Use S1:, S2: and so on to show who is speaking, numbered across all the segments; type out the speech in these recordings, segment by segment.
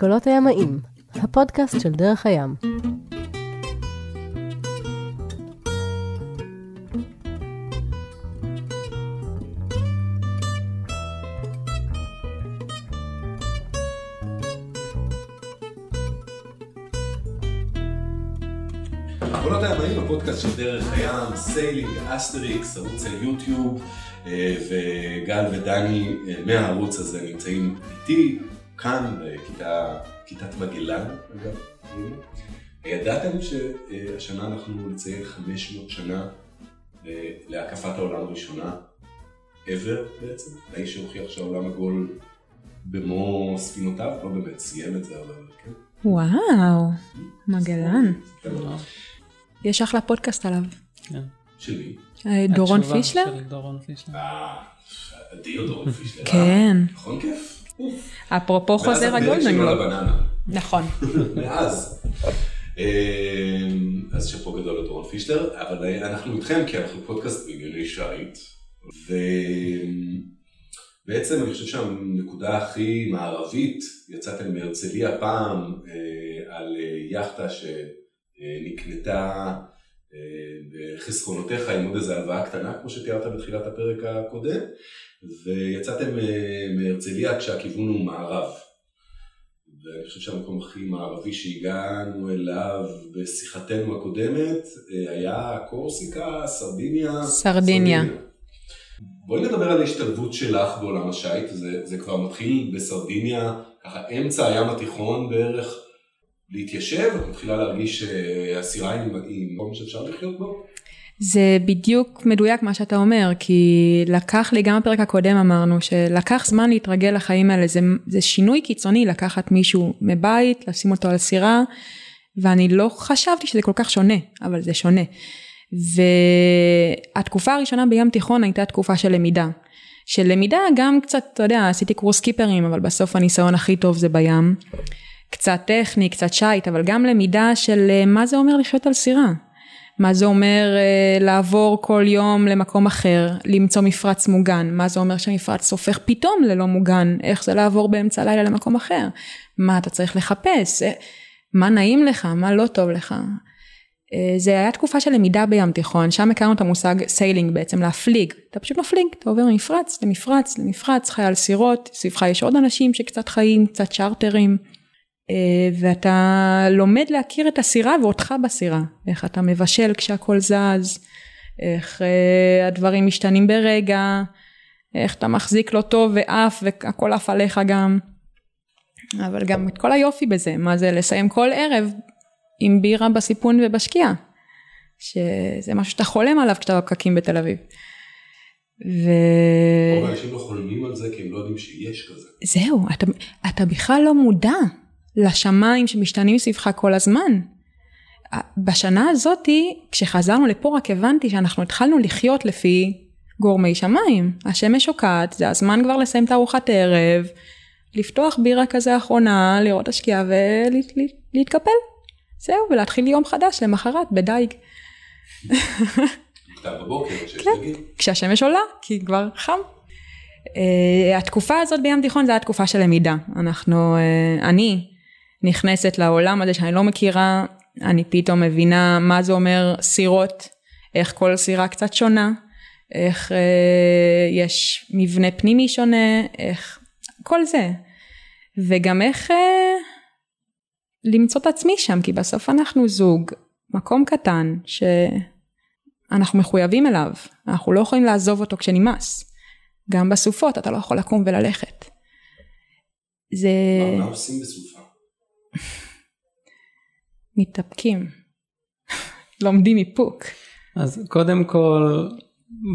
S1: קולות הימאים, הפודקאסט של דרך הים.
S2: קולות הימאים, הפודקאסט של דרך הים, sailing, אסטריקס, ערוץ היוטיוב, אה, וגל ודני אה, מהערוץ הזה נמצאים איתי, כאן, בכיתת מגלן, אגב. ידעתם שהשנה אנחנו נציין 500 שנה אה, להקפת העולם הראשונה, ever בעצם, האיש שהוכיח שהעולם עגול במו ספינותיו, לא באמת סיים את זה, אבל כן.
S3: וואו, מגלן.
S2: כן.
S3: יש אחלה פודקאסט עליו.
S4: כן.
S2: של מי?
S3: אה, דורון
S4: התשובה
S3: פישלר?
S4: של דורון פישלר.
S2: אה, אדיר דורון פישלר. אה?
S3: כן.
S2: נכון כיף?
S3: אפרופו חוזר
S2: הבננה.
S3: נכון.
S2: מאז. אמ, אז שאפו גדול לדורון פישלר, אבל אנחנו איתכם כי אנחנו פודקאסט בענייני שיט, ובעצם אני חושב שהנקודה הכי מערבית, יצאתם מהרצליה פעם אה, על אה, יכטה שנקנתה בחסכונותיך עם עוד איזה הלוואה קטנה, כמו שתיארת בתחילת הפרק הקודם, ויצאתם אה, מהרצליה כשהכיוון הוא מערב. ואני חושב שהמקום הכי מערבי שהגענו אליו בשיחתנו הקודמת אה, היה קורסיקה, סרדיניה.
S3: סרדיניה.
S2: בואי נדבר על ההשתלבות שלך בעולם השיט, זה, זה כבר מתחיל בסרדיניה, ככה אמצע הים התיכון בערך, להתיישב, את מתחילה להרגיש שהסירה היא היא מקום שאפשר לחיות בו?
S3: זה בדיוק מדויק מה שאתה אומר, כי לקח לי, גם בפרק הקודם אמרנו, שלקח זמן להתרגל לחיים האלה, זה, זה שינוי קיצוני לקחת מישהו מבית, לשים אותו על סירה, ואני לא חשבתי שזה כל כך שונה, אבל זה שונה. והתקופה הראשונה בים תיכון הייתה תקופה של למידה. של למידה גם קצת, אתה יודע, עשיתי קורס קיפרים, אבל בסוף הניסיון הכי טוב זה בים. קצת טכני, קצת שייט, אבל גם למידה של אה, מה זה אומר לחיות על סירה. מה זה אומר אה, לעבור כל יום למקום אחר, למצוא מפרץ מוגן, מה זה אומר שהמפרץ הופך פתאום ללא מוגן, איך זה לעבור באמצע הלילה למקום אחר, מה אתה צריך לחפש, אה, מה נעים לך, מה לא טוב לך. אה, זה היה תקופה של למידה בים תיכון, שם הכרנו את המושג sailing בעצם, להפליג, אתה פשוט מפליג, אתה עובר ממפרץ למפרץ למפרץ, חי על סירות, סביבך יש עוד אנשים שקצת חיים, קצת צ'רטרים. אה, ואתה לומד להכיר את הסירה ואותך בסירה, איך אתה מבשל כשהכל זז, איך אה, הדברים משתנים ברגע, איך אתה מחזיק לא טוב ועף והכל עף עליך גם, אבל גם את כל היופי בזה, מה זה לסיים כל ערב עם בירה בסיפון ובשקיעה, שזה משהו שאתה חולם עליו כשאתה בפקקים בתל אביב. ו...
S2: רוב האנשים לא חולמים על זה כי הם לא יודעים שיש כזה.
S3: זהו, אתה, אתה בכלל לא מודע לשמיים שמשתנים סביבך כל הזמן. בשנה הזאתי, כשחזרנו לפה רק הבנתי שאנחנו התחלנו לחיות לפי גורמי שמיים. השמש שוקעת, זה הזמן כבר לסיים את ארוחת ערב, לפתוח בירה כזה אחרונה, לראות השקיעה ולהתקפל. זהו, ולהתחיל יום חדש למחרת בדייג.
S2: בבוקר,
S3: כן. כשהשמש עולה, כי כבר חם. Uh, התקופה הזאת בים תיכון זה התקופה של למידה. אנחנו, uh, אני נכנסת לעולם הזה שאני לא מכירה, אני פתאום מבינה מה זה אומר סירות, איך כל סירה קצת שונה, איך uh, יש מבנה פנימי שונה, איך, כל זה. וגם איך uh, למצוא את עצמי שם, כי בסוף אנחנו זוג, מקום קטן, ש... אנחנו מחויבים אליו, אנחנו לא יכולים לעזוב אותו כשנמאס. גם בסופות אתה לא יכול לקום וללכת. זה...
S2: מה- מה עושים בסופה?
S3: מתאפקים. לומדים איפוק.
S4: אז קודם כל,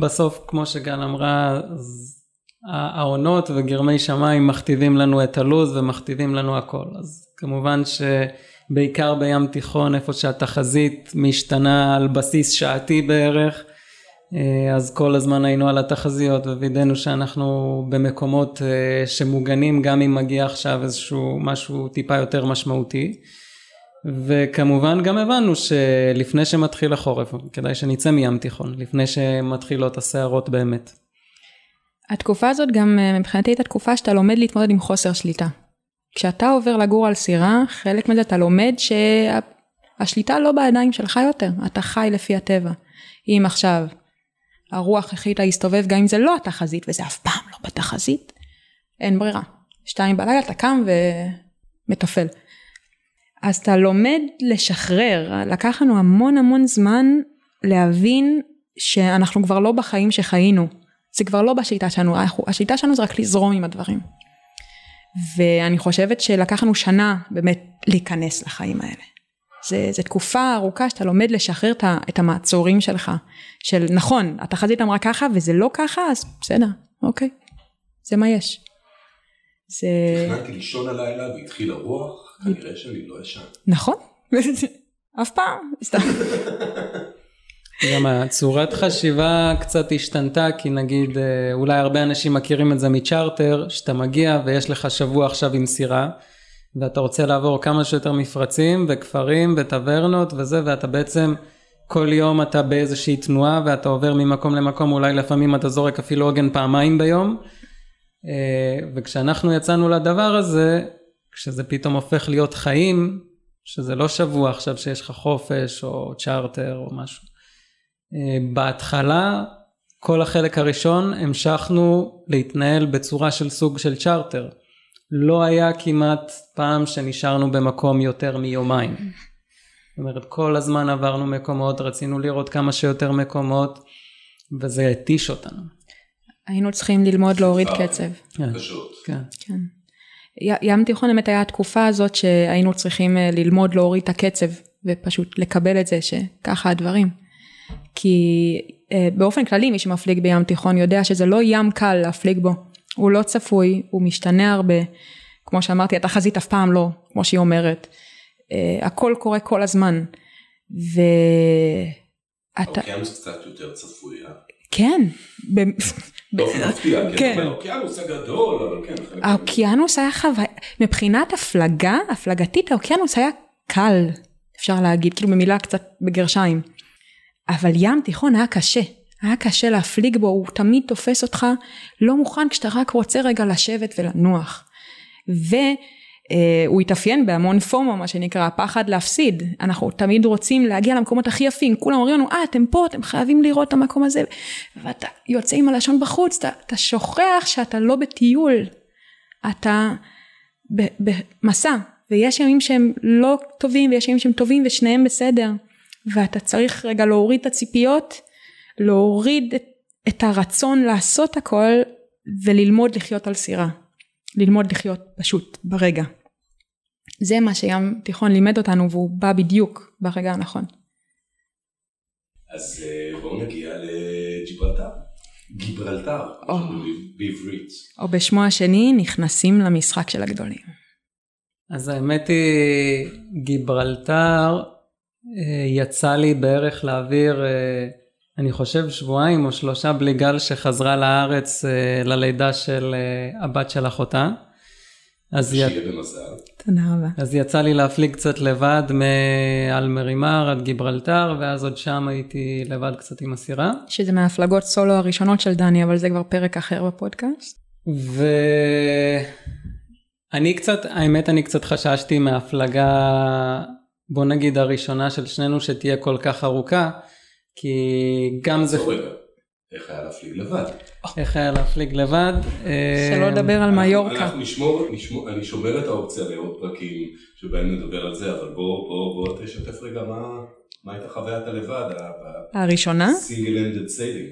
S4: בסוף, כמו שגל אמרה, אז העונות וגרמי שמיים מכתיבים לנו את הלו"ז ומכתיבים לנו הכל. אז כמובן שבעיקר בים תיכון, איפה שהתחזית משתנה על בסיס שעתי בערך, אז כל הזמן היינו על התחזיות ווידאנו שאנחנו במקומות אה, שמוגנים גם אם מגיע עכשיו איזשהו משהו טיפה יותר משמעותי. וכמובן גם הבנו שלפני שמתחיל החורף כדאי שנצא מים תיכון לפני שמתחילות הסערות באמת.
S3: התקופה הזאת גם אה, מבחינתי הייתה תקופה שאתה לומד להתמודד עם חוסר שליטה. כשאתה עובר לגור על סירה, חלק מזה אתה לומד שהשליטה לא בידיים שלך יותר, אתה חי לפי הטבע. אם עכשיו הרוח החליטה להסתובב גם אם זה לא התחזית וזה אף פעם לא בתחזית, אין ברירה. שתיים בלילה אתה קם ומתפעל. אז אתה לומד לשחרר, לקח לנו המון המון זמן להבין שאנחנו כבר לא בחיים שחיינו, זה כבר לא בשיטה שלנו, השיטה שלנו זה רק לזרום עם הדברים. ואני חושבת שלקח לנו שנה באמת להיכנס לחיים האלה. זה, זה תקופה ארוכה שאתה לומד לשחרר את המעצורים שלך, של נכון, התחזית אמרה ככה וזה לא ככה, אז בסדר, אוקיי, זה מה יש.
S2: זה... תכננתי לישון הלילה והתחיל הרוח, כנראה שאני לא ישן.
S3: נכון, אף פעם, סתם.
S4: גם הצורת חשיבה קצת השתנתה כי נגיד אה, אולי הרבה אנשים מכירים את זה מצ'רטר שאתה מגיע ויש לך שבוע עכשיו עם סירה ואתה רוצה לעבור כמה שיותר מפרצים וכפרים וטברנות וזה ואתה בעצם כל יום אתה באיזושהי תנועה ואתה עובר ממקום למקום אולי לפעמים אתה זורק אפילו עוגן פעמיים ביום אה, וכשאנחנו יצאנו לדבר הזה כשזה פתאום הופך להיות חיים שזה לא שבוע עכשיו שיש לך חופש או צ'רטר או משהו אה, בהתחלה כל החלק הראשון המשכנו להתנהל בצורה של סוג של צ'רטר. לא היה כמעט פעם שנשארנו במקום יותר מיומיים. זאת אומרת כל הזמן עברנו מקומות, רצינו לראות כמה שיותר מקומות וזה התיש אותנו.
S3: היינו צריכים ללמוד להוריד קצב.
S2: כן. פשוט.
S3: כן. כן. ים תיכון באמת היה התקופה הזאת שהיינו צריכים אה, ללמוד להוריד את הקצב ופשוט לקבל את זה שככה הדברים. כי אה, באופן כללי מי שמפליג בים תיכון יודע שזה לא ים קל להפליג בו, הוא לא צפוי, הוא משתנה הרבה, כמו שאמרתי התחזית אף פעם לא, כמו שהיא אומרת, אה, הכל קורה כל הזמן. ו...
S2: האוקיינוס קצת יותר צפוי, אה?
S3: כן.
S2: באופן מפתיע, כן. האוקיינוס הגדול, אבל כן.
S3: האוקיינוס היה חוויה, מבחינת הפלגה, הפלגתית האוקיינוס היה קל, אפשר להגיד, כאילו במילה קצת בגרשיים. אבל ים תיכון היה קשה, היה קשה להפליג בו, הוא תמיד תופס אותך לא מוכן כשאתה רק רוצה רגע לשבת ולנוח. והוא התאפיין בהמון פומו מה שנקרא פחד להפסיד. אנחנו תמיד רוצים להגיע למקומות הכי יפים. כולם אומרים לנו אה אתם פה אתם חייבים לראות את המקום הזה. ואתה יוצא עם הלשון בחוץ אתה, אתה שוכח שאתה לא בטיול. אתה במסע. ויש ימים שהם לא טובים ויש ימים שהם טובים ושניהם בסדר. ואתה צריך רגע להוריד את הציפיות, להוריד את, את הרצון לעשות הכל וללמוד לחיות על סירה. ללמוד לחיות פשוט ברגע. זה מה שים תיכון לימד אותנו והוא בא בדיוק ברגע הנכון.
S2: אז אה, בואו נגיע לג'יברלטר. גיברלטר, או, בעברית.
S3: או בשמו השני נכנסים למשחק של הגדולים.
S4: אז האמת היא גיברלטר אה, יצא לי בערך להעביר, אה, אני חושב שבועיים או שלושה בלי גל שחזרה לארץ אה, ללידה של הבת של אחותה.
S2: אז שיהיה י... במזל.
S3: תודה רבה.
S4: אז יצא לי להפליג קצת לבד מאלמרימר עד גיברלטר, ואז עוד שם הייתי לבד קצת עם הסירה.
S3: שזה מההפלגות סולו הראשונות של דני, אבל זה כבר פרק אחר בפודקאסט.
S4: ואני קצת, האמת אני קצת חששתי מההפלגה בוא נגיד הראשונה של שנינו שתהיה כל כך ארוכה, כי גם זה...
S2: איך היה להפליג לבד?
S4: איך היה להפליג לבד?
S3: שלא לדבר על מיורקה.
S2: אנחנו נשמור, אני שומר את האופציה לעוד פרקים שבהם נדבר על זה, אבל בוא, בוא, בוא תשתף רגע מה הייתה חוויית הלבד.
S3: הראשונה?
S2: single handed sailing.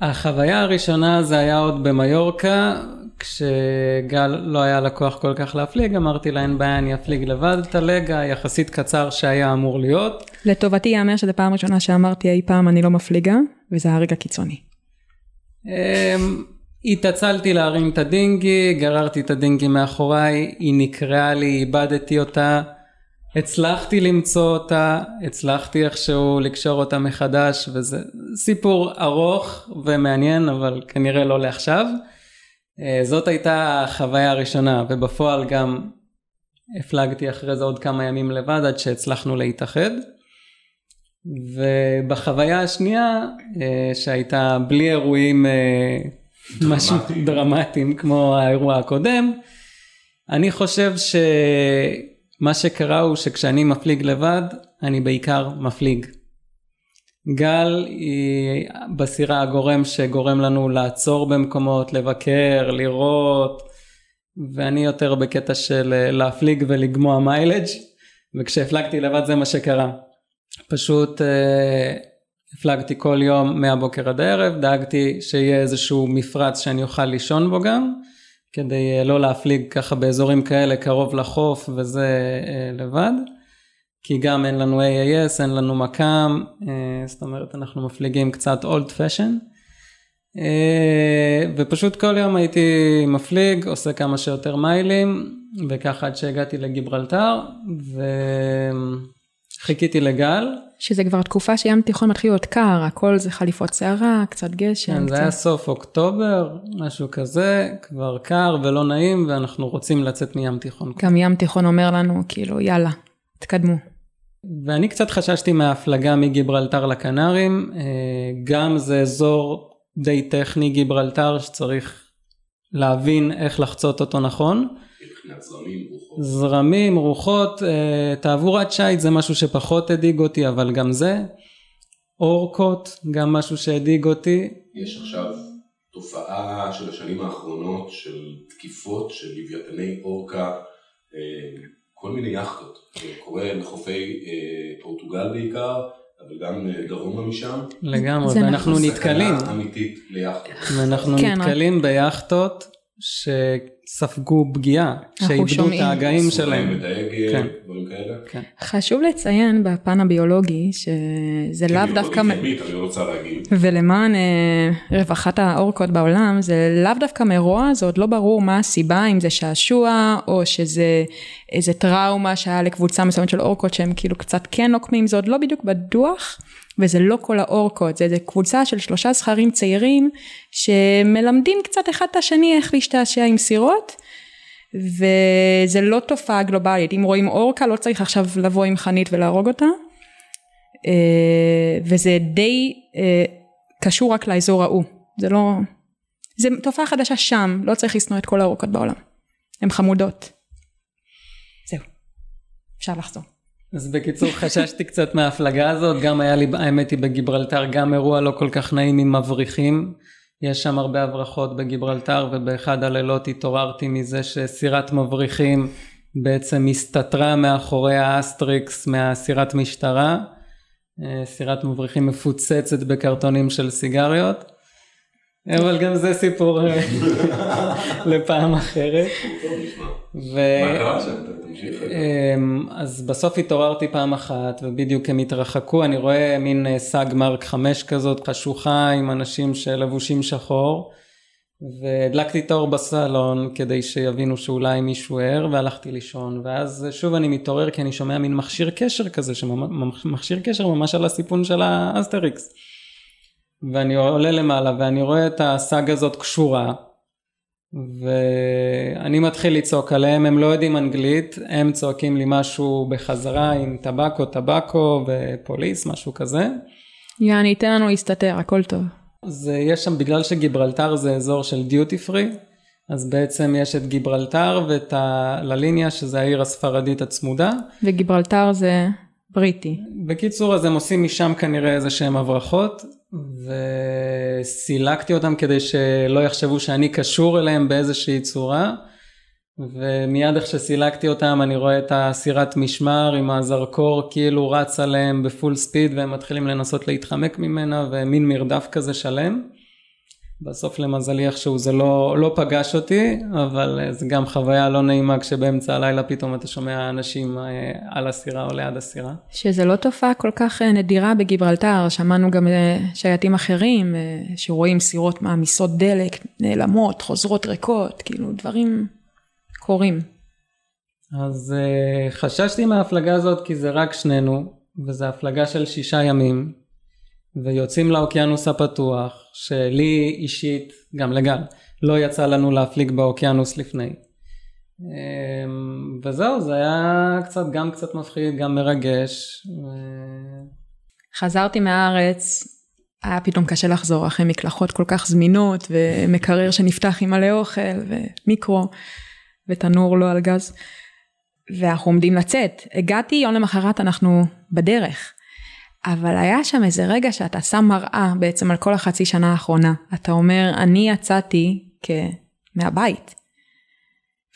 S4: החוויה הראשונה זה היה עוד במיורקה, כשגל לא היה לקוח כל כך להפליג, אמרתי לה אין בעיה, אני אפליג לבד את הלג היחסית קצר שהיה אמור להיות.
S3: לטובתי ייאמר שזו פעם ראשונה שאמרתי אי פעם אני לא מפליגה, וזה היה רגע קיצוני.
S4: אמ, התעצלתי להרים את הדינגי, גררתי את הדינגי מאחוריי, היא נקרעה לי, איבדתי אותה, הצלחתי למצוא אותה, הצלחתי איכשהו לקשור אותה מחדש, וזה סיפור ארוך ומעניין, אבל כנראה לא לעכשיו. אה, זאת הייתה החוויה הראשונה ובפועל גם הפלגתי אחרי זה עוד כמה ימים לבד עד שהצלחנו להתאחד. ובחוויה השנייה אה, שהייתה בלי אירועים אה, משהו דרמטיים כמו האירוע הקודם אני חושב שמה שקרה הוא שכשאני מפליג לבד, אני בעיקר מפליג. גל היא בסירה הגורם שגורם לנו לעצור במקומות, לבקר, לראות, ואני יותר בקטע של אה, להפליג ולגמוע מיילג' וכשהפלגתי לבד זה מה שקרה. פשוט אה, הפלגתי כל יום מהבוקר עד הערב, דאגתי שיהיה איזשהו מפרץ שאני אוכל לישון בו גם, כדי אה, לא להפליג ככה באזורים כאלה קרוב לחוף וזה אה, לבד. כי גם אין לנו AAS, אין לנו מקם, אה, זאת אומרת אנחנו מפליגים קצת אולד פשן. ופשוט כל יום הייתי מפליג, עושה כמה שיותר מיילים, וככה עד שהגעתי לגיברלטר, וחיכיתי לגל.
S3: שזה כבר תקופה שים תיכון מתחיל להיות קר, הכל זה חליפות שערה, קצת גשם.
S4: כן,
S3: קצת...
S4: זה היה סוף אוקטובר, משהו כזה, כבר קר ולא נעים, ואנחנו רוצים לצאת מים תיכון.
S3: גם ים תיכון אומר לנו, כאילו, יאללה, תקדמו.
S4: ואני קצת חששתי מההפלגה מגיברלטר לקנרים, אה, גם זה אזור די טכני גיברלטר שצריך להבין איך לחצות אותו נכון.
S2: מבחינת זרמים, רוחות.
S4: זרמים, רוחות, אה, תעבורת שיט זה משהו שפחות הדאיג אותי, אבל גם זה. אורקות, גם משהו שהדאיג אותי.
S2: יש עכשיו תופעה של השנים האחרונות של תקיפות של לוויתני אורקה, אה, כל מיני יכטות. זה קורה לחופי אה, פורטוגל בעיקר, אבל גם דרומה משם.
S4: לגמרי, ואנחנו
S3: נכון.
S4: נתקלים.
S2: סכנה אמיתית ליכטות.
S4: ואנחנו
S3: כן,
S4: נתקלים ביכטות שספגו פגיעה, שאיבדו את. ההגאים שלהם. כן.
S2: כאלה.
S3: חשוב לציין בפן הביולוגי, שזה לאו
S2: כן,
S3: דווקא...
S2: היא כימית, אני רוצה להגיד.
S3: ולמען אה, רווחת האורקות בעולם זה לאו דווקא מרוע זה עוד לא ברור מה הסיבה אם זה שעשוע או שזה איזה טראומה שהיה לקבוצה מסוימת של אורקות שהם כאילו קצת כן נוקמים זה עוד לא בדיוק בדוח וזה לא כל האורקות זה איזה קבוצה של שלושה זכרים צעירים שמלמדים קצת אחד את השני איך להשתעשע עם סירות. וזה לא תופעה גלובלית אם רואים אורקה לא צריך עכשיו לבוא עם חנית ולהרוג אותה. אה, וזה די אה, קשור רק לאזור ההוא, זה לא, זה תופעה חדשה שם, לא צריך לשנוא את כל האורקות בעולם, הן חמודות. זהו, אפשר לחזור.
S4: אז בקיצור חששתי קצת מההפלגה הזאת, גם היה לי האמת היא בגיברלטר גם אירוע לא כל כך נעים עם מבריחים, יש שם הרבה הברחות בגיברלטר ובאחד הלילות התעוררתי מזה שסירת מבריחים בעצם הסתתרה מאחורי האסטריקס מהסירת משטרה, אה, סירת מבריחים מפוצצת בקרטונים של סיגריות, אבל גם זה סיפור אה, לפעם אחרת. ו... אמ, אז בסוף התעוררתי פעם אחת ובדיוק הם התרחקו. אני רואה מין אה, סאג Mark 5 כזאת חשוכה עם אנשים שלבושים שחור. והדלקתי את האור בסלון כדי שיבינו שאולי מישהו ער והלכתי לישון. ואז שוב אני מתעורר כי אני שומע מין מכשיר קשר כזה שמכשיר קשר ממש על הסיפון של האסטריקס ואני עולה למעלה ואני רואה את הסאג הזאת קשורה ואני מתחיל לצעוק עליהם, הם לא יודעים אנגלית, הם צועקים לי משהו בחזרה עם טבקו, טבקו ופוליס, משהו כזה.
S3: יעני, תן לנו להסתתר, הכל טוב.
S4: אז אה, יש שם, בגלל שגיברלטר זה אזור של דיוטי פרי, אז בעצם יש את גיברלטר ואת הלליניה, שזה העיר הספרדית הצמודה.
S3: וגיברלטר זה בריטי.
S4: בקיצור, אז הם עושים משם כנראה איזה שהם הברחות, וסילקתי אותם כדי שלא יחשבו שאני קשור אליהם באיזושהי צורה. ומיד איך שסילקתי אותם אני רואה את הסירת משמר עם הזרקור כאילו רץ עליהם בפול ספיד והם מתחילים לנסות להתחמק ממנה ומין מרדף כזה שלם. בסוף למזלי איכשהו זה לא, לא פגש אותי אבל אה, זה גם חוויה לא נעימה כשבאמצע הלילה פתאום אתה שומע אנשים אה, על הסירה או ליד הסירה.
S3: שזה לא תופעה כל כך אה, נדירה בגיברלטר, שמענו גם שייטים אחרים שרואים סירות מעמיסות דלק, נעלמות, חוזרות ריקות, כאילו דברים קורים.
S4: אז חששתי מההפלגה הזאת כי זה רק שנינו וזו הפלגה של שישה ימים ויוצאים לאוקיינוס הפתוח שלי אישית גם לגל לא יצא לנו להפליג באוקיינוס לפני. Um, וזהו זה היה קצת גם קצת מפחיד גם מרגש.
S3: חזרתי מהארץ, היה פתאום קשה לחזור אחרי מקלחות כל כך זמינות ומקרר שנפתח עם מלא אוכל ומיקרו. ותנור לא על גז. ואנחנו עומדים לצאת. הגעתי, יום למחרת אנחנו בדרך. אבל היה שם איזה רגע שאתה שם מראה בעצם על כל החצי שנה האחרונה. אתה אומר, אני יצאתי כ... מהבית.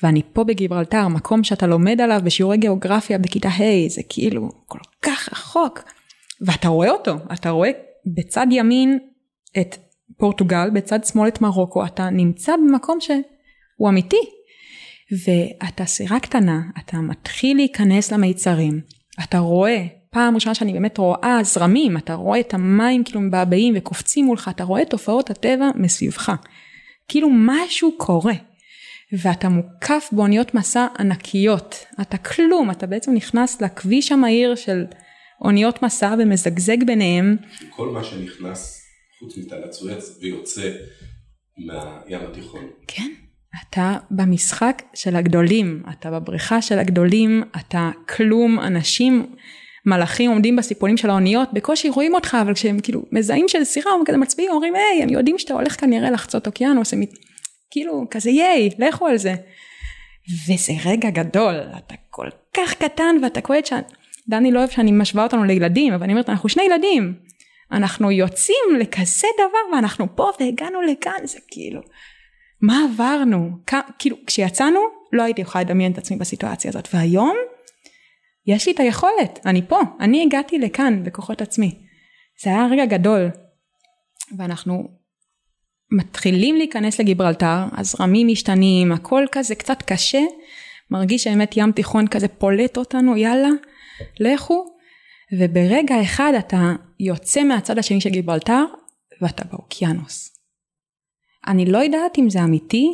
S3: ואני פה בגיברלטר, מקום שאתה לומד עליו בשיעורי גיאוגרפיה בכיתה ה', זה כאילו כל כך רחוק. ואתה רואה אותו, אתה רואה בצד ימין את פורטוגל, בצד שמאל את מרוקו, אתה נמצא במקום שהוא אמיתי. ואתה סירה קטנה, אתה מתחיל להיכנס למיצרים, אתה רואה, פעם ראשונה שאני באמת רואה זרמים, אתה רואה את המים כאילו מבעבעים וקופצים מולך, אתה רואה את תופעות הטבע מסביבך. כאילו משהו קורה. ואתה מוקף באוניות מסע ענקיות, אתה כלום, אתה בעצם נכנס לכביש המהיר של אוניות מסע ומזגזג ביניהם.
S2: כל מה שנכנס חוץ מתעלת סואץ ויוצא מהים התיכון.
S3: כן. אתה במשחק של הגדולים, אתה בבריכה של הגדולים, אתה כלום, אנשים, מלאכים עומדים בסיפונים של האוניות, בקושי רואים אותך, אבל כשהם כאילו מזהים של סירה, הם כזה מצביעים, אומרים, היי, הם יודעים שאתה הולך כנראה לחצות אוקיינוס, הם כאילו, כזה ייי, לכו על זה. וזה רגע גדול, אתה כל כך קטן ואתה קולט ש... דני לא אוהב שאני משווה אותנו לילדים, אבל אני אומרת, אנחנו שני ילדים. אנחנו יוצאים לכזה דבר ואנחנו פה והגענו לכאן, זה כאילו, מה עברנו? כ... כאילו, כשיצאנו, לא הייתי יכולה לדמיין את עצמי בסיטואציה הזאת, והיום, יש לי את היכולת, אני פה, אני הגעתי לכאן בכוחות עצמי. זה היה רגע גדול, ואנחנו מתחילים להיכנס לגיברלטר, הזרמים משתנים, הכל כזה קצת קשה, מרגיש שבאמת ים תיכון כזה פולט אותנו, יאללה, לכו, וברגע אחד אתה יוצא מהצד השני של גיברלטר, ואתה באוקיינוס. אני לא יודעת אם זה אמיתי,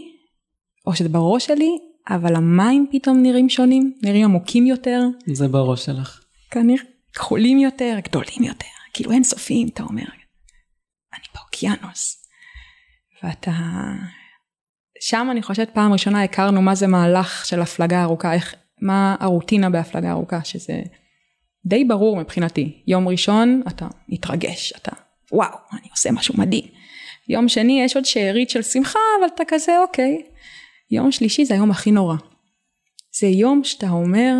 S3: או שזה בראש שלי, אבל המים פתאום נראים שונים, נראים עמוקים יותר.
S4: זה בראש שלך.
S3: כנראה כחולים יותר, גדולים יותר, כאילו אין סופיים, אתה אומר. אני באוקיינוס. ואתה... שם אני חושבת פעם ראשונה הכרנו מה זה מהלך של הפלגה ארוכה, איך, מה הרוטינה בהפלגה ארוכה, שזה די ברור מבחינתי. יום ראשון אתה מתרגש, אתה וואו, אני עושה משהו מדהים. יום שני יש עוד שארית של שמחה, אבל אתה כזה אוקיי. יום שלישי זה היום הכי נורא. זה יום שאתה אומר,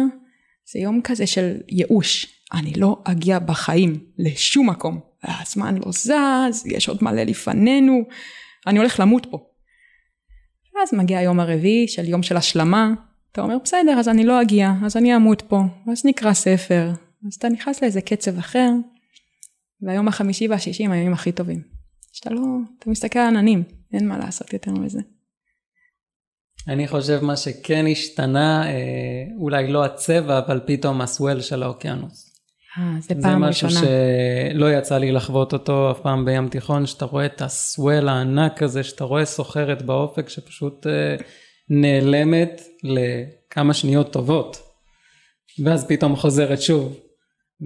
S3: זה יום כזה של ייאוש. אני לא אגיע בחיים לשום מקום. הזמן לא זז, יש עוד מלא לפנינו, אני הולך למות פה. ואז מגיע היום הרביעי של יום של השלמה, אתה אומר בסדר אז אני לא אגיע, אז אני אמות פה, אז נקרא ספר, אז אתה נכנס לאיזה קצב אחר, והיום החמישי והשישי הם הימים הכי טובים. שאתה לא, אתה מסתכל על עננים, אין מה לעשות יותר מזה.
S4: אני חושב מה שכן השתנה, אה, אולי לא הצבע, אבל פתאום הסוול של האוקיינוס.
S3: אה, זה פעם ראשונה.
S4: זה משהו שלא יצא לי לחוות אותו אף פעם בים תיכון, שאתה רואה את הסוול הענק הזה, שאתה רואה סוחרת באופק שפשוט אה, נעלמת לכמה שניות טובות, ואז פתאום חוזרת שוב,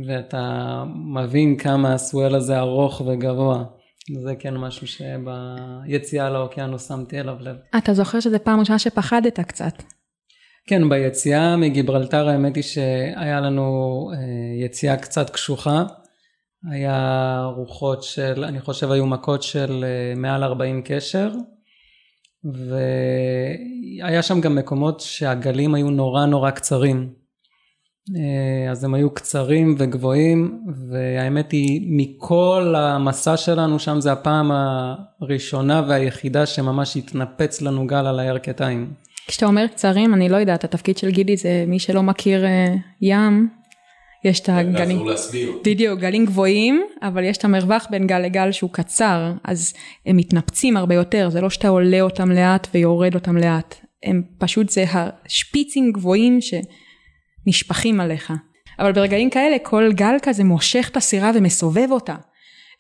S4: ואתה מבין כמה הסוול הזה ארוך וגבוה. זה כן משהו שביציאה לאוקיינוס שמתי אליו לב.
S3: אתה זוכר שזה פעם ראשונה שפחדת קצת.
S4: כן, ביציאה מגיברלטר האמת היא שהיה לנו אה, יציאה קצת קשוחה. היה רוחות של, אני חושב היו מכות של אה, מעל 40 קשר. והיה שם גם מקומות שהגלים היו נורא נורא קצרים. אה, אז הם היו קצרים וגבוהים והאמת היא מכל המסע שלנו שם זה הפעם הראשונה והיחידה שממש התנפץ לנו גל על הירכתיים.
S3: כשאתה אומר קצרים אני לא יודעת התפקיד של גידי זה מי שלא מכיר אה, ים יש את הגלים, בדיוק, גלים גבוהים, אבל יש את המרווח בין גל לגל שהוא קצר, אז הם מתנפצים הרבה יותר, זה לא שאתה עולה אותם לאט ויורד אותם לאט, הם פשוט זה השפיצים גבוהים ש... נשפכים עליך. אבל ברגעים כאלה כל גל כזה מושך את הסירה ומסובב אותה.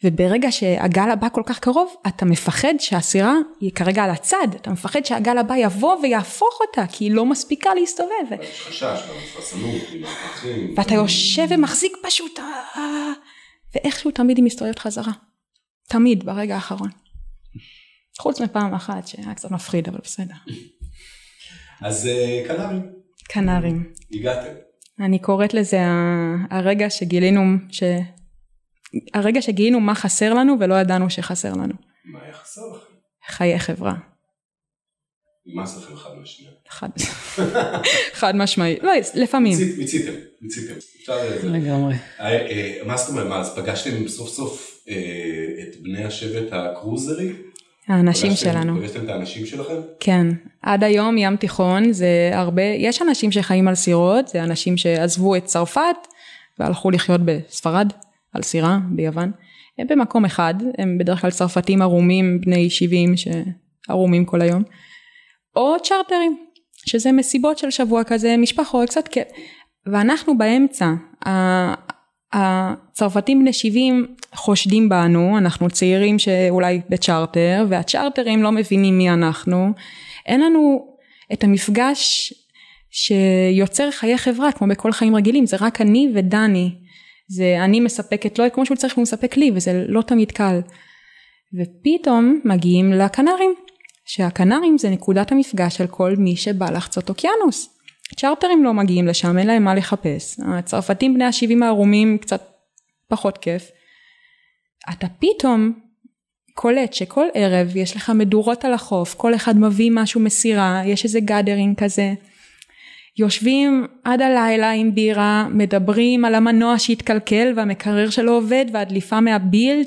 S3: וברגע שהגל הבא כל כך קרוב, אתה מפחד שהסירה היא כרגע על הצד, אתה מפחד שהגל הבא יבוא ויהפוך אותה, כי היא לא מספיקה להסתובב.
S2: יש חשש.
S3: ואתה יושב ומחזיק פשוט, אה, ואיכשהו תמיד היא מסתובבת חזרה. תמיד, ברגע האחרון. חוץ מפעם אחת שהיה קצת מפחיד, אבל בסדר.
S2: אז אה, קנרים. הגעתם.
S3: אני קוראת לזה הרגע שגילינו, ש... הרגע שגילינו מה חסר לנו ולא ידענו שחסר לנו.
S2: מה היה חסר לכם?
S3: חיי חברה.
S2: נמאס לכם אחד מהשנייה.
S3: חד, חד משמעי, לא, לפעמים.
S2: מיצית- מיציתם, מיציתם. זה-
S4: לגמרי.
S2: אה, אה, מה זאת אומרת, מה, אז פגשתם סוף סוף אה, את בני השבט הקרוזרי?
S3: האנשים
S2: פגשתם-
S3: שלנו.
S2: פגשתם את האנשים שלכם?
S3: כן, עד היום ים תיכון זה הרבה, יש אנשים שחיים על סירות, זה אנשים שעזבו את צרפת והלכו לחיות בספרד, על סירה ביוון. הם במקום אחד, הם בדרך כלל צרפתים ערומים בני 70 שערומים כל היום, או צ'רטרים, שזה מסיבות של שבוע כזה, משפחות, קצת כיף. ואנחנו באמצע, הצרפתים בני 70 חושדים בנו, אנחנו צעירים שאולי בצ'רטר, והצ'רטרים לא מבינים מי אנחנו. אין לנו את המפגש שיוצר חיי חברה כמו בכל חיים רגילים, זה רק אני ודני. זה אני מספקת לו כמו שהוא צריך הוא מספק לי וזה לא תמיד קל. ופתאום מגיעים לקנרים, שהקנרים זה נקודת המפגש של כל מי שבא לחצות אוקיינוס. צ'רטרים לא מגיעים לשם, אין להם מה לחפש. הצרפתים בני ה-70 הערומים קצת פחות כיף. אתה פתאום קולט שכל ערב יש לך מדורות על החוף, כל אחד מביא משהו מסירה, יש איזה gathering כזה. יושבים עד הלילה עם בירה, מדברים על המנוע שהתקלקל והמקרר שלו עובד והדליפה מהבילג'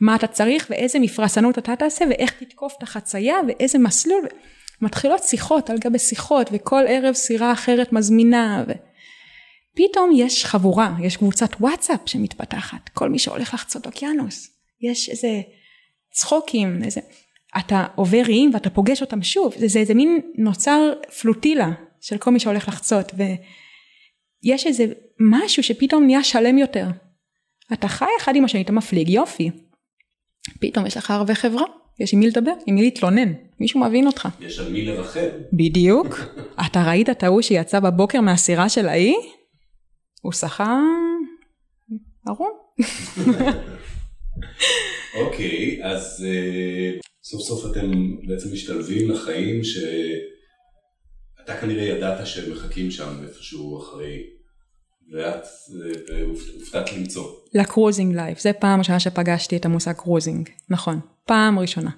S3: ומה אתה צריך ואיזה מפרשנות אתה תעשה ואיך תתקוף את החצייה ואיזה מסלול. מתחילות שיחות על גבי שיחות וכל ערב סירה אחרת מזמינה ופתאום יש חבורה, יש קבוצת וואטסאפ שמתפתחת, כל מי שהולך לחצות אוקיינוס, יש איזה צחוקים, איזה, אתה עובר איים ואתה פוגש אותם שוב, זה, זה איזה מין נוצר פלוטילה של כל מי שהולך לחצות ויש איזה משהו שפתאום נהיה שלם יותר. אתה חי אחד עם השני, אתה מפליג, יופי. פתאום יש לך הרבה חברה, יש עם מי לדבר, עם מי להתלונן, מישהו מבין אותך.
S2: יש על מי לרחל.
S3: בדיוק. אתה ראית את ההוא שיצא בבוקר מהסירה של ההיא? הוא שחה ערום.
S2: אוקיי, אז אה, סוף סוף אתם בעצם משתלבים לחיים שאתה כנראה ידעת שהם מחכים שם איפשהו אחרי, ואת אה, הופתעת למצוא.
S3: ל cruising life, זה פעם ראשונה שפגשתי את המושג cruising, נכון, פעם ראשונה.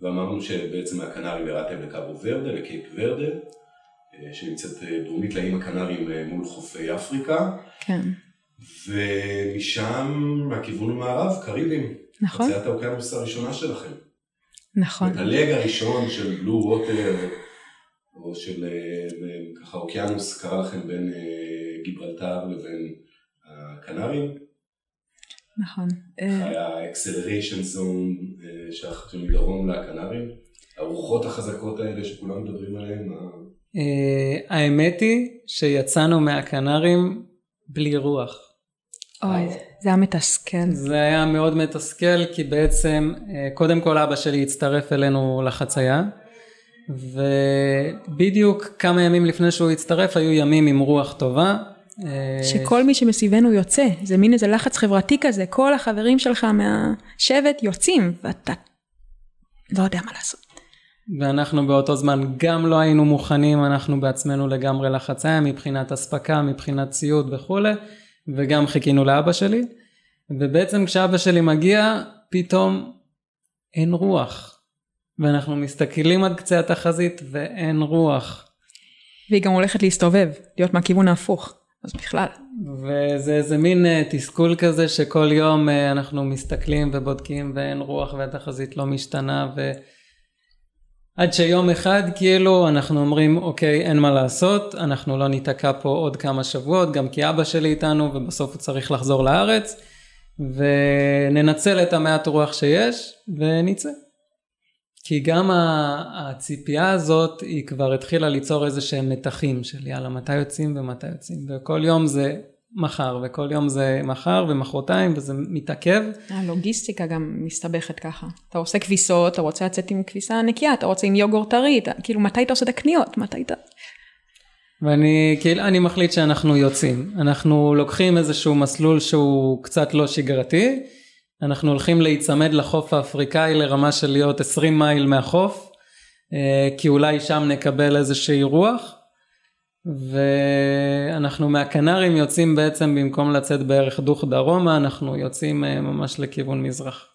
S2: ואמרנו שבעצם מהקנריים ירדתם לקאבו ורדה, לקייפ ורדה, אה, שנמצאת אה, דרומית לאיים הקנריים מול חופי אפריקה,
S3: כן,
S2: ומשם, מהכיוון המערב, קריבים.
S3: נכון.
S2: חציית האוקיינוס הראשונה שלכם.
S3: נכון.
S2: את ה leg הראשון של blue water, או של ככה אוקיינוס, קרה לכם בין גיברלטר לבין הקנריים.
S3: נכון. אה,
S2: היה acceleration zone מדרום לקנריים. הרוחות החזקות האלה שכולם מדברים עליהן.
S4: אה, האמת היא שיצאנו מהקנריים בלי רוח.
S3: אוי, זה היה מתסכל.
S4: זה היה מאוד מתסכל כי בעצם אה, קודם כל אבא שלי הצטרף אלינו לחצייה ובדיוק כמה ימים לפני שהוא הצטרף היו ימים עם רוח טובה. אה,
S3: שכל מי שמסביבנו יוצא, זה מין איזה לחץ חברתי כזה, כל החברים שלך מהשבט יוצאים, ואתה לא יודע מה לעשות.
S4: ואנחנו באותו זמן גם לא היינו מוכנים אנחנו בעצמנו לגמרי לחצייה מבחינת אספקה מבחינת ציוד וכולי וגם חיכינו לאבא שלי. ובעצם כשאבא שלי מגיע פתאום אין רוח. ואנחנו מסתכלים עד קצה התחזית ואין רוח.
S3: והיא גם הולכת להסתובב, להיות מהכיוון ההפוך, אז בכלל.
S4: וזה איזה מין אה, תסכול כזה שכל יום אה, אנחנו מסתכלים ובודקים ואין רוח והתחזית לא משתנה ו... עד שיום אחד כאילו אנחנו אומרים אוקיי אין מה לעשות אנחנו לא ניתקע פה עוד כמה שבועות גם כי אבא שלי איתנו ובסוף הוא צריך לחזור לארץ וננצל את המעט רוח שיש ונצא. כי גם הציפייה הזאת היא כבר התחילה ליצור איזה שהם מתחים של יאללה מתי יוצאים ומתי יוצאים? וכל יום זה מחר וכל יום זה מחר ומחרתיים וזה מתעכב.
S3: הלוגיסטיקה גם מסתבכת ככה. אתה עושה כביסות, אתה רוצה לצאת עם כביסה נקייה, אתה רוצה עם יוגורט טרי, כאילו מתי אתה עושה את הקניות, מתי אתה...
S4: ואני כאילו אני מחליט שאנחנו יוצאים. אנחנו לוקחים איזשהו מסלול שהוא קצת לא שגרתי אנחנו הולכים להיצמד לחוף האפריקאי לרמה של להיות 20 מייל מהחוף אה, כי אולי שם נקבל איזושהי רוח ואנחנו מהקנרים יוצאים בעצם במקום לצאת בערך דוך דרומה אנחנו יוצאים אה, ממש לכיוון מזרח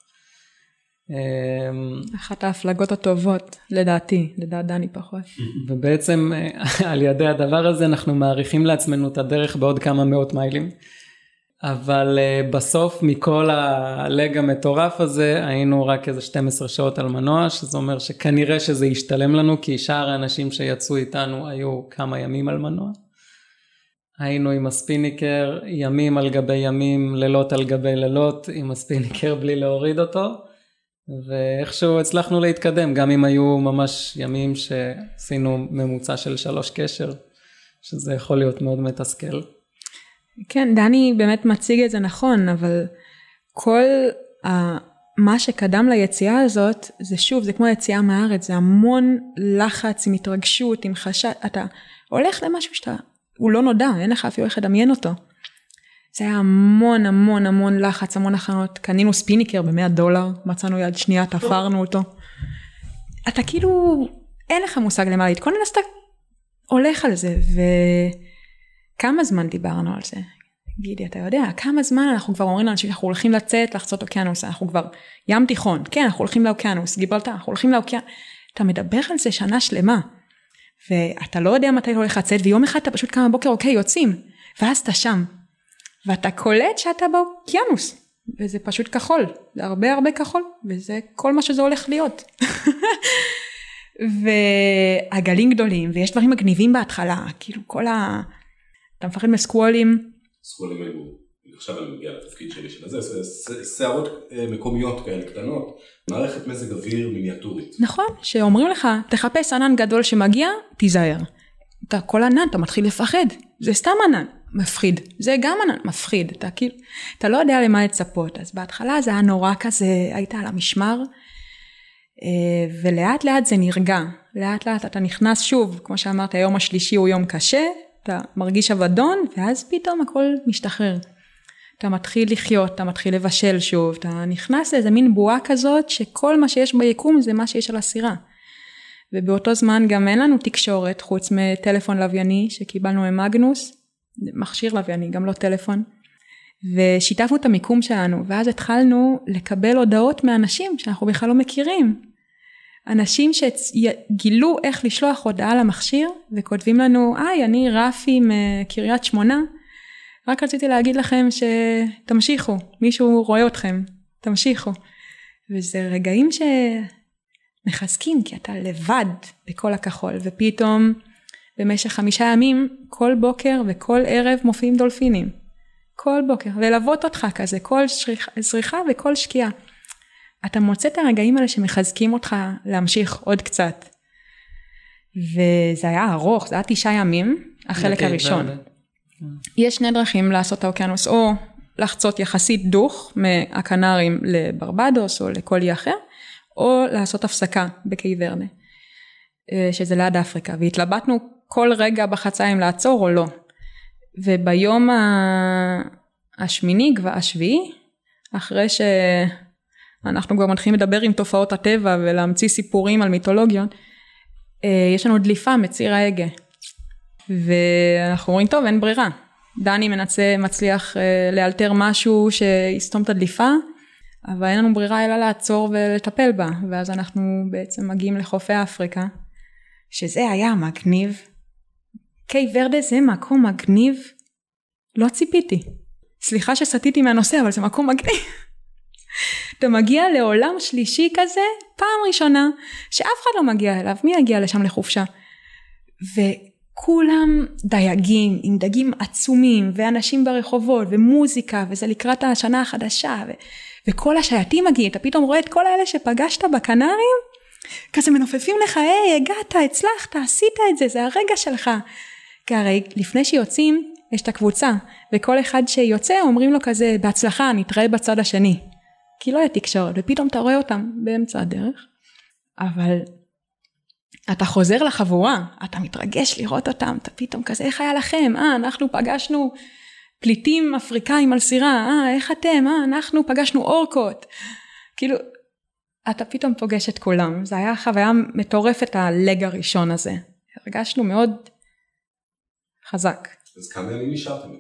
S4: אמ,
S3: אחת ההפלגות הטובות, לדעתי, לדעת דני פחות.
S4: ובעצם אה, על ידי הדבר הזה אנחנו מעריכים לעצמנו את הדרך בעוד כמה מאות מיילים. אבל uh, בסוף מכל הלג המטורף הזה היינו רק איזה 12 שעות על מנוע שזה אומר שכנראה שזה ישתלם לנו כי שאר האנשים שיצאו איתנו היו כמה ימים על מנוע. היינו עם הספיניקר ימים על גבי ימים לילות על גבי לילות עם הספיניקר בלי להוריד אותו ואיכשהו הצלחנו להתקדם גם אם היו ממש ימים שעשינו ממוצע של שלוש קשר שזה יכול להיות מאוד מתסכל.
S3: כן, דני באמת מציג את זה נכון, אבל כל ה... מה שקדם ליציאה הזאת, זה שוב, זה כמו יציאה מהארץ, זה המון לחץ עם התרגשות, עם חשד, אתה הולך למשהו שאתה, הוא לא נודע, אין לך אפילו איך לדמיין אותו. זה היה המון המון המון לחץ, המון הכנות, קנינו ספיניקר ב-100 דולר, מצאנו יד שנייה, תפרנו אותו. אתה כאילו, אין לך מושג למה להתכונן, אז אתה הולך על זה, ו... כמה זמן דיברנו על זה? גידי, אתה יודע, כמה זמן אנחנו כבר אומרים לאנשים שאנחנו הולכים לצאת לחצות אוקיינוס, אנחנו כבר ים תיכון, כן, אנחנו הולכים לאוקיינוס, גיברלטר, אנחנו הולכים לאוקיינוס, אתה מדבר על זה שנה שלמה, ואתה לא יודע מתי אתה הולך לצאת, ויום אחד אתה פשוט קם בבוקר, אוקיי, יוצאים, ואז אתה שם, ואתה קולט שאתה באוקיינוס, וזה פשוט כחול, זה הרבה הרבה כחול, וזה כל מה שזה הולך להיות. והגלים גדולים, ויש דברים מגניבים בהתחלה, כאילו כל ה... אתה מפחד מסקוולים?
S2: סקוולים היו, עכשיו אני מגיע לתפקיד שלי של הזה, שערות אה, מקומיות כאלה קטנות, מערכת מזג אוויר מיניאטורית.
S3: נכון, שאומרים לך, תחפש ענן גדול שמגיע, תיזהר. אתה כל ענן, אתה מתחיל לפחד, זה סתם ענן, מפחיד, זה גם ענן, מפחיד, אתה כאילו, אתה לא יודע למה לצפות, אז בהתחלה זה היה נורא כזה, היית על המשמר, אה, ולאט לאט זה נרגע, לאט לאט אתה נכנס שוב, כמו שאמרת, היום השלישי הוא יום קשה, אתה מרגיש אבדון ואז פתאום הכל משתחרר. אתה מתחיל לחיות, אתה מתחיל לבשל שוב, אתה נכנס לאיזה מין בועה כזאת שכל מה שיש ביקום זה מה שיש על הסירה. ובאותו זמן גם אין לנו תקשורת חוץ מטלפון לווייני שקיבלנו ממגנוס, מכשיר לווייני, גם לא טלפון. ושיתפנו את המיקום שלנו ואז התחלנו לקבל הודעות מאנשים שאנחנו בכלל לא מכירים אנשים שגילו איך לשלוח הודעה למכשיר וכותבים לנו היי אני רפי מקריית שמונה. רק רציתי להגיד לכם שתמשיכו מישהו רואה אתכם תמשיכו. וזה רגעים שמחזקים כי אתה לבד בכל הכחול ופתאום במשך חמישה ימים כל בוקר וכל ערב מופיעים דולפינים. כל בוקר ללוות אותך כזה כל זריחה וכל שקיעה אתה מוצא את הרגעים האלה שמחזקים אותך להמשיך עוד קצת. וזה היה ארוך, זה היה תשעה ימים, החלק הראשון. יש שני דרכים לעשות האוקיינוס, או לחצות יחסית דוך מהקנרים לברבדוס או לכל אי אחר, או לעשות הפסקה בקי ורנה, אה, שזה ליד אפריקה, והתלבטנו כל רגע בחצה אם לעצור או לא. וביום השמיני, השביעי, אחרי ש... אנחנו כבר מתחילים לדבר עם תופעות הטבע ולהמציא סיפורים על מיתולוגיות, אה, יש לנו דליפה מציר ההגה. ואנחנו אומרים טוב אין ברירה. דני מנצה, מצליח אה, לאלתר משהו שיסתום את הדליפה, אבל אין לנו ברירה אלא לעצור ולטפל בה. ואז אנחנו בעצם מגיעים לחופי אפריקה, שזה היה מגניב. קיי ורדה זה מקום מגניב. לא ציפיתי. סליחה שסטיתי מהנושא אבל זה מקום מגניב. אתה מגיע לעולם שלישי כזה פעם ראשונה שאף אחד לא מגיע אליו. מי יגיע לשם לחופשה? וכולם דייגים עם דגים עצומים ואנשים ברחובות ומוזיקה וזה לקראת השנה החדשה ו- וכל השייטים מגיעים. אתה פתאום רואה את כל האלה שפגשת בקנרים? כזה מנופפים לך היי הגעת הצלחת עשית את זה זה הרגע שלך. כי הרי לפני שיוצאים יש את הקבוצה וכל אחד שיוצא אומרים לו כזה בהצלחה נתראה בצד השני כי לא היה תקשורת ופתאום אתה רואה אותם באמצע הדרך אבל אתה חוזר לחבורה אתה מתרגש לראות אותם אתה פתאום כזה איך היה לכם? אה אנחנו פגשנו פליטים אפריקאים על סירה אה איך אתם? אה אנחנו פגשנו אורקות. כאילו אתה פתאום פוגש את כולם. זה היה חוויה מטורפת הלג הראשון הזה. הרגשנו מאוד חזק.
S2: אז כמה ימים נשארתם?
S4: אה,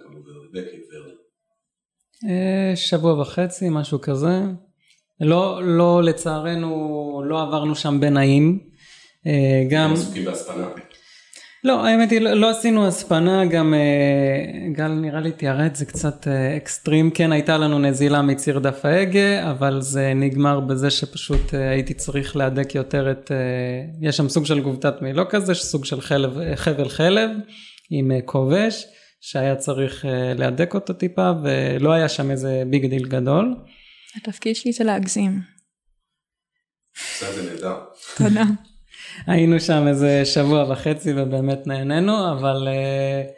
S4: שבוע וחצי, משהו כזה. לא, לא לצערנו לא עברנו שם בנעים. אה, גם...
S2: עסוקים בהספנה.
S4: לא, האמת היא, לא, לא עשינו הספנה, גם אה, גל נראה לי תיארה את זה קצת אה, אקסטרים, כן הייתה לנו נזילה מציר דף ההגה, אבל זה נגמר בזה שפשוט אה, הייתי צריך להדק יותר את, יש שם סוג של גובטת מילו כזה, סוג של חלב, חבל חלב עם קובש, שהיה צריך להדק אותו טיפה, ולא היה שם איזה big deal גדול.
S3: התפקיד שלי זה להגזים.
S2: זה נהדר.
S3: תודה.
S4: היינו שם איזה שבוע וחצי ובאמת נהנינו, אבל uh,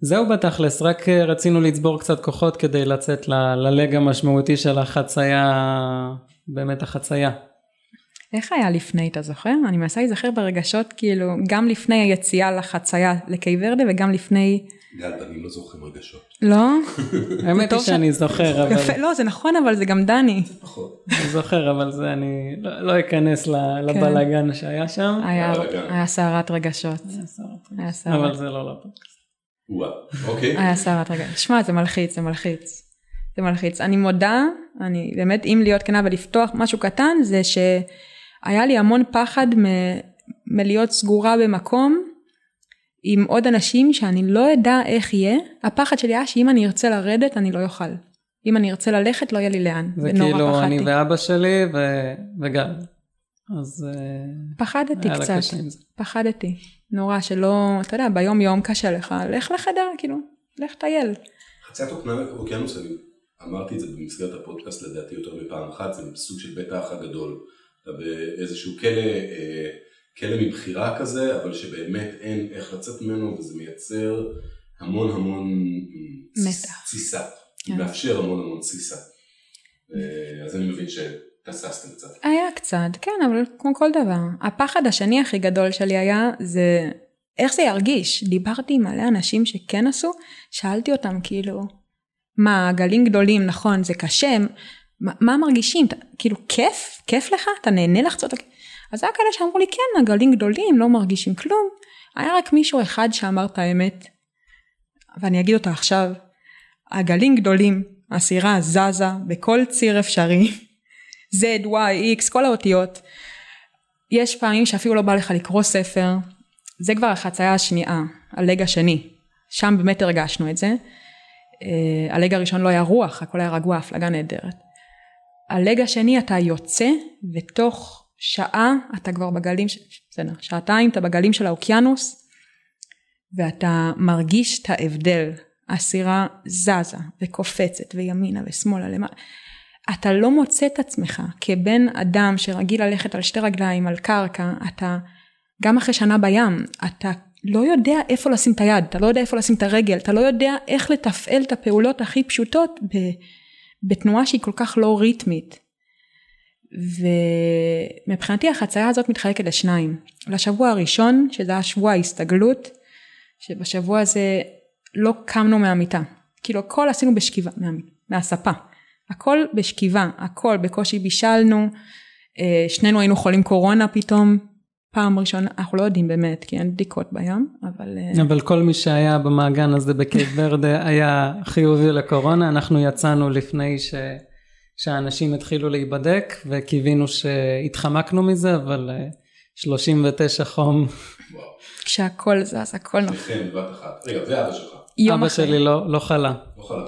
S4: זהו בתכלס, רק uh, רצינו לצבור קצת כוחות כדי לצאת ל leg המשמעותי של החצייה, באמת החצייה.
S3: איך היה לפני, אתה זוכר? אני מנסה להיזכר ברגשות, כאילו, גם לפני היציאה לחצייה לקייפ ורדה וגם לפני...
S2: גל, אני לא זוכר רגשות.
S3: לא?
S4: האמת היא שאני זוכר, אבל...
S3: יפה, לא, זה נכון, אבל זה גם דני.
S4: אני זוכר, אבל זה אני לא, לא אכנס כן. לבלאגן שהיה שם.
S3: היה סערת רגשות.
S4: היה סערת. אבל זה לא לפודקאסט.
S2: אוקיי.
S3: היה סערת רגשות. שמע, זה מלחיץ, זה מלחיץ. זה מלחיץ. אני מודה, אני באמת, אם להיות כנה ולפתוח משהו קטן, זה שהיה לי המון פחד מלהיות סגורה במקום. עם עוד אנשים שאני לא אדע איך יהיה, הפחד שלי היה שאם אני ארצה לרדת אני לא אוכל. אם אני ארצה ללכת לא יהיה לי לאן.
S4: זה כאילו פחדתי. אני ואבא שלי ו... וגל. אז
S3: אה, פחדתי קצת, פחדתי. נורא שלא, אתה יודע, ביום יום קשה לך, לך לחדר, כאילו, לך טייל.
S2: חציית אוקיינוס, אני אמרתי את זה במסגרת הפודקאסט לדעתי יותר מפעם אחת, זה סוג של בית האח הגדול. אתה באיזשהו כלא אה, כלא מבחירה כזה, אבל שבאמת אין איך לצאת ממנו, וזה מייצר המון המון
S3: מתח.
S2: תסיסה, כן. מאפשר המון המון תסיסה. אה, אז אני מבין שטססתם קצת.
S3: היה קצת, כן, אבל כמו כל דבר. הפחד השני הכי גדול שלי היה, זה איך זה ירגיש. דיברתי עם מלא אנשים שכן עשו, שאלתי אותם כאילו, מה, גלים גדולים, נכון, זה קשה, מה, מה מרגישים? כאילו, כיף? כיף לך? אתה נהנה לחצות? אז היה כאלה שאמרו לי כן הגלים גדולים לא מרגישים כלום היה רק מישהו אחד שאמר את האמת ואני אגיד אותה עכשיו הגלים גדולים הסירה זזה בכל ציר אפשרי Z, Y, X כל האותיות יש פעמים שאפילו לא בא לך לקרוא ספר זה כבר החצייה השנייה הלג השני שם באמת הרגשנו את זה אה, הלג הראשון לא היה רוח הכל היה רגוע הפלגה נהדרת הלג השני אתה יוצא ותוך שעה אתה כבר בגלים, בסדר, שעתיים אתה בגלים של האוקיינוס ואתה מרגיש את ההבדל. הסירה זזה וקופצת וימינה ושמאלה למעלה. אתה לא מוצא את עצמך כבן אדם שרגיל ללכת על שתי רגליים על קרקע, אתה גם אחרי שנה בים, אתה לא יודע איפה לשים את היד, אתה לא יודע איפה לשים את הרגל, אתה לא יודע איך לתפעל את הפעולות הכי פשוטות בתנועה שהיא כל כך לא ריתמית. ומבחינתי החצייה הזאת מתחלקת לשניים. לשבוע הראשון, שזה היה שבוע ההסתגלות, שבשבוע הזה לא קמנו מהמיטה. כאילו הכל עשינו בשכיבה, מה, מהספה. הכל בשכיבה, הכל בקושי בישלנו, אה, שנינו היינו חולים קורונה פתאום, פעם ראשונה, אנחנו לא יודעים באמת, כי אין בדיקות בים, אבל...
S4: אה, אבל כל מי שהיה במעגן הזה בקייט ורדה היה חיובי לקורונה, אנחנו יצאנו לפני ש... שהאנשים התחילו להיבדק וקיווינו שהתחמקנו מזה אבל 39 אה, חום.
S3: כשהכל זז הכל נכון.
S2: כן, בבת אחת. רגע ואבא שלך.
S4: אבא שלי לא, לא חלה.
S2: לא חלה.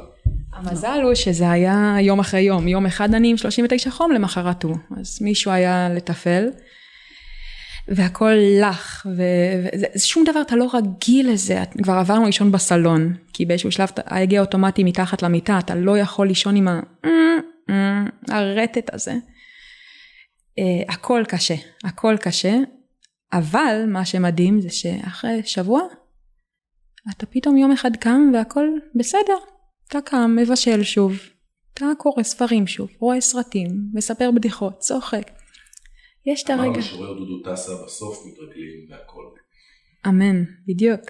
S3: המזל הוא שזה היה יום אחרי יום, יום אחד אני עם 39 חום למחרת הוא, אז מישהו היה לתפעל. והכל לך, ושום דבר אתה לא רגיל לזה, כבר עברנו לישון בסלון, כי באיזשהו שלב ההגה אוטומטי מתחת למיטה, אתה לא יכול לישון עם ה... הרטט הזה. Uh, הכל קשה, הכל קשה, אבל מה שמדהים זה שאחרי שבוע אתה פתאום יום אחד קם והכל בסדר. אתה קם, מבשל שוב, אתה קורא ספרים שוב, רואה סרטים, מספר בדיחות, צוחק. יש את הרגע. אמר
S2: המשורר דודו טסה, בסוף מתרגלים והכל.
S3: אמן, בדיוק,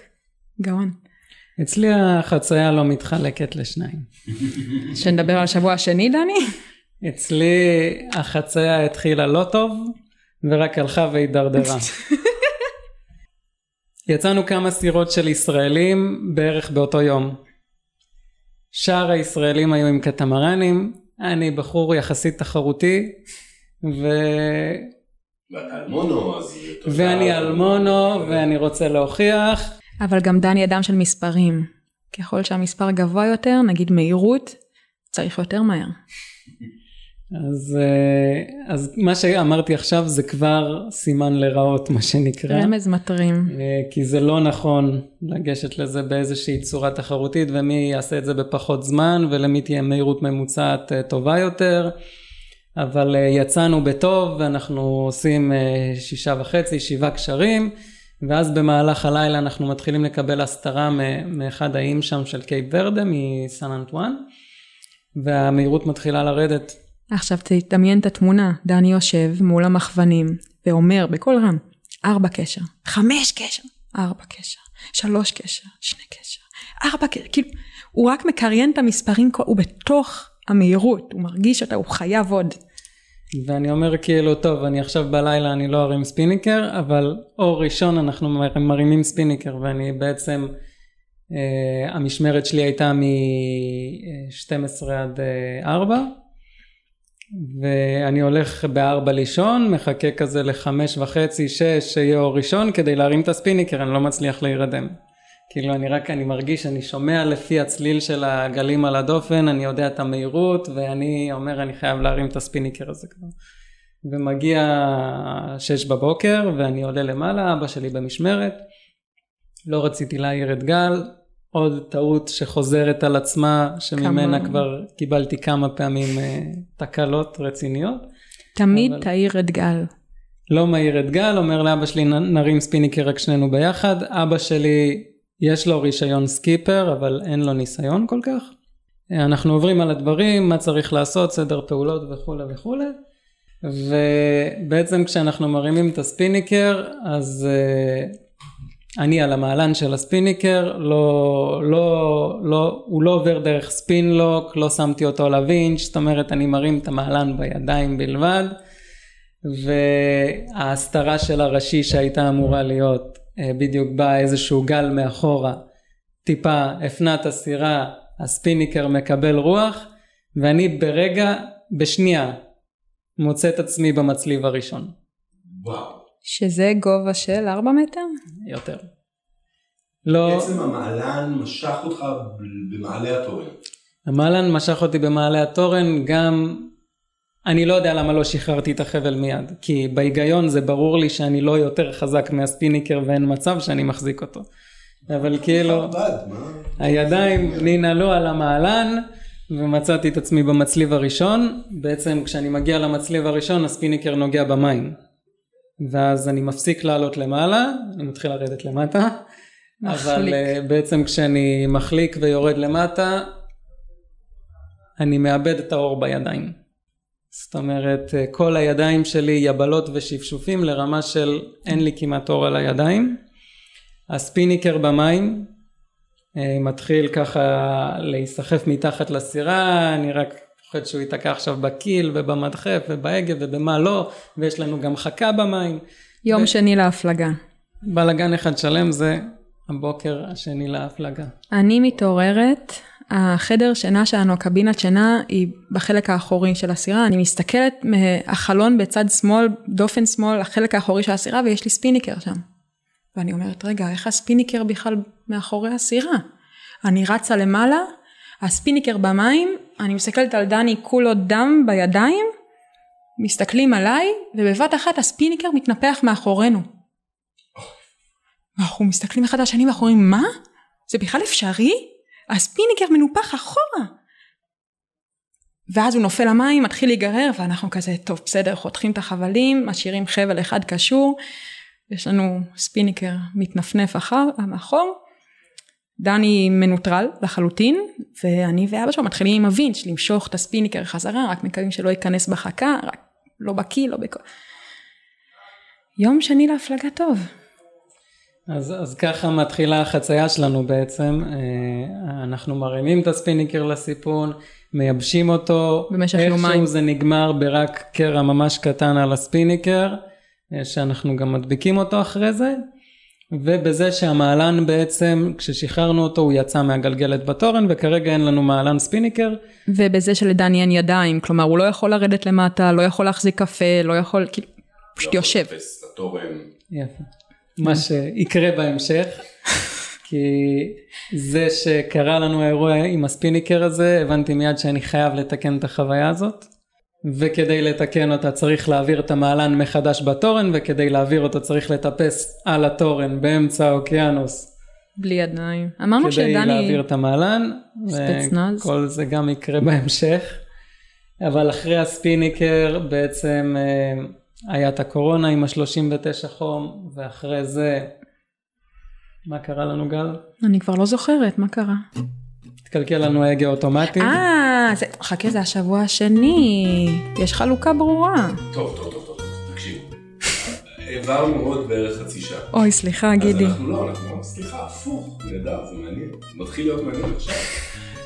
S3: גאון.
S4: אצלי החצייה לא מתחלקת לשניים.
S3: שנדבר על שבוע השני דני?
S4: אצלי החצייה התחילה לא טוב ורק הלכה והידרדרה. יצאנו כמה סירות של ישראלים בערך באותו יום. שאר הישראלים היו עם קטמרנים, אני בחור יחסית תחרותי, ו...
S2: ואתה על מונו, אז...
S4: ואני על מונו,
S2: אבל-
S4: ואני רוצה להוכיח.
S3: אבל גם דני אדם של מספרים. ככל שהמספר גבוה יותר, נגיד מהירות, צריך יותר מהר.
S4: אז, אה, אז מה שאמרתי עכשיו זה כבר סימן לרעות, מה שנקרא.
S3: רמז מטרים.
S4: אה, כי זה לא נכון לגשת לזה באיזושהי צורה תחרותית ומי יעשה את זה בפחות זמן ולמי תהיה מהירות ממוצעת אה, טובה יותר אבל אה, יצאנו בטוב ואנחנו עושים אה, שישה וחצי שבעה קשרים ואז במהלך הלילה אנחנו מתחילים לקבל הסתרה מאחד האיים שם של קייפ ורדה מסן אנטואן והמהירות מתחילה לרדת.
S3: עכשיו תדמיין את התמונה, דני יושב מול המכוונים ואומר בקול רם, ארבע קשר, חמש קשר, ארבע קשר, שלוש קשר, שני קשר, ארבע קשר, כאילו, הוא רק מקריין את המספרים, הוא בתוך המהירות, הוא מרגיש אותה, הוא חייב עוד.
S4: ואני אומר כאילו טוב אני עכשיו בלילה אני לא ארים ספיניקר אבל אור ראשון אנחנו מר- מרימים ספיניקר ואני בעצם אה, המשמרת שלי הייתה מ-12 עד אה, 4 ואני הולך בארבע לישון מחכה כזה לחמש וחצי שש שיהיה אור ראשון כדי להרים את הספיניקר אני לא מצליח להירדם כאילו אני רק אני מרגיש אני שומע לפי הצליל של הגלים על הדופן אני יודע את המהירות ואני אומר אני חייב להרים את הספיניקר הזה כבר. ומגיע שש בבוקר ואני עולה למעלה אבא שלי במשמרת. לא רציתי להעיר את גל. עוד טעות שחוזרת על עצמה שממנה
S3: כמה-
S4: כבר קיבלתי כמה פעמים אה, תקלות רציניות.
S3: תמיד
S4: אבל-
S3: תעיר את גל.
S4: לא מעיר את גל, אומר לאבא שלי "נ- נרים ספיניקר רק שנינו ביחד. אבא שלי יש לו רישיון סקיפר אבל אין לו ניסיון כל כך. אנחנו עוברים על הדברים, מה צריך לעשות, סדר פעולות וכולי וכולי. ובעצם כשאנחנו מרימים את הספיניקר אז uh, אני על המעלן של הספיניקר, לא, לא, לא, הוא לא עובר דרך ספינלוק, לא שמתי אותו על הווינץ', זאת אומרת אני מרים את המעלן בידיים בלבד. וההסתרה של הראשי שהייתה אמורה להיות בדיוק באה איזשהו גל מאחורה טיפה הפנה את הסירה הספיניקר מקבל רוח ואני ברגע בשנייה מוצא את עצמי במצליב הראשון
S2: וואו.
S3: שזה גובה של ארבע מטר?
S4: יותר לא
S2: בעצם המעלן משך אותך במעלה התורן.
S4: המלן משך אותי במעלה התורן גם אני לא יודע למה לא שחררתי את החבל מיד כי בהיגיון זה ברור לי שאני לא יותר חזק מהספיניקר ואין מצב שאני מחזיק אותו. אבל כאילו
S2: חב"ד, מה?
S4: הידיים ננעלו על המעלן ומצאתי את עצמי במצליב הראשון. בעצם כשאני מגיע למצליב הראשון הספיניקר נוגע במים. ואז אני מפסיק לעלות למעלה אני מתחיל לרדת למטה. אבל
S3: מחליק.
S4: אה, בעצם כשאני מחליק ויורד למטה אני מאבד את האור בידיים זאת אומרת אה, כל הידיים שלי יבלות ושפשופים לרמה של אין לי כמעט אור על הידיים. הספיניקר במים אה, מתחיל ככה להיסחף מתחת לסירה אני רק פוחד שהוא ייתקע עכשיו בקיל ובמדחף ובהגה ובמה לא ויש לנו גם חכה במים.
S3: יום
S4: ו-
S3: שני להפלגה.
S4: בלאגן אחד שלם זה הבוקר השני להפלגה.
S3: אני מתעוררת, החדר שינה שלנו, הקבינת שינה, היא בחלק האחורי של הסירה. אני מסתכלת מהחלון בצד שמאל, דופן שמאל, החלק האחורי של הסירה, ויש לי ספיניקר שם. ואני אומרת, רגע, איך הספיניקר בכלל מאחורי הסירה? אני רצה למעלה, הספיניקר במים, אני מסתכלת על דני כולו דם בידיים, מסתכלים עליי, ובבת אחת הספיניקר מתנפח מאחורינו. אנחנו מסתכלים אחד על השני ואומרים, מה? זה בכלל אפשרי? הספיניקר מנופח אחורה. ואז הוא נופל למים, מתחיל להיגרר, ואנחנו כזה, טוב, בסדר, חותכים את החבלים, משאירים חבל אחד קשור, יש לנו ספיניקר מתנפנף אחר, מאחור. דני מנוטרל לחלוטין, ואני ואבא שלו מתחילים עם הווינץ' למשוך את הספיניקר חזרה, רק מקווים שלא ייכנס בחכה, רק לא בקיא, לא בכל... יום שני להפלגה טוב.
S4: אז, אז ככה מתחילה החצייה שלנו בעצם, אה, אנחנו מרימים את הספיניקר לסיפון, מייבשים אותו,
S3: במשך יומיים.
S4: איכשהו זה נגמר ברק קרע ממש קטן על הספיניקר, אה, שאנחנו גם מדביקים אותו אחרי זה, ובזה שהמעלן בעצם, כששחררנו אותו הוא יצא מהגלגלת בתורן וכרגע אין לנו מעלן ספיניקר.
S3: ובזה שלדני אין ידיים, כלומר הוא לא יכול לרדת למטה, לא יכול להחזיק קפה, לא יכול, כאילו, פשוט
S2: לא
S3: יושב.
S4: יפה. מה שיקרה בהמשך. כי זה שקרה לנו האירוע עם הספיניקר הזה, הבנתי מיד שאני חייב לתקן את החוויה הזאת. וכדי לתקן אותה צריך להעביר את המעלן מחדש בתורן, וכדי להעביר אותו צריך לטפס על התורן באמצע האוקיינוס.
S3: בלי ידיים. אמרנו
S4: כדי
S3: שדני,
S4: להעביר את המעלן.
S3: ספצנז.
S4: וכל זה גם יקרה בהמשך. אבל אחרי הספיניקר בעצם אה, היה את הקורונה עם ה-39 חום, ואחרי זה, מה קרה לנו גל?
S3: אני כבר לא זוכרת, מה קרה?
S4: התקלקל לנו ההגה אוטומטי.
S3: אה, זה- חכה, זה השבוע השני. יש חלוקה ברורה.
S2: טוב, טוב, טוב, טוב, תקשיבו. העברנו עוד בערך חצי שעה.
S3: אוי, סליחה,
S2: אז
S3: גידי.
S2: אנחנו לא, אנחנו לא, סליחה, הפוך, נהדר, זה מעניין. מתחיל להיות מעניין עכשיו.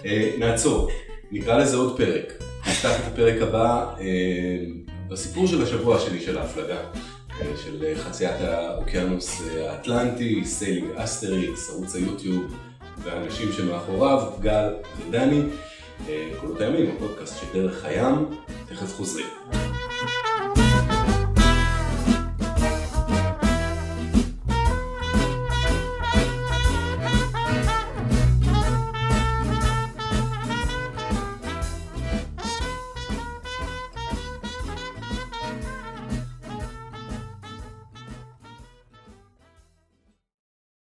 S2: אה, נעצור, נקרא לזה עוד פרק. נפתח את הפרק הבא אה, בסיפור של השבוע שלי של ההפלגה. אה, של אה, חציית האוקיינוס אה, האטלנטי, sailing אסטריקס, ערוץ היוטיוב והאנשים שמאחוריו, גל ודני. קולות הימים, הפודקאסט של דרך הים, תכף חוזרים.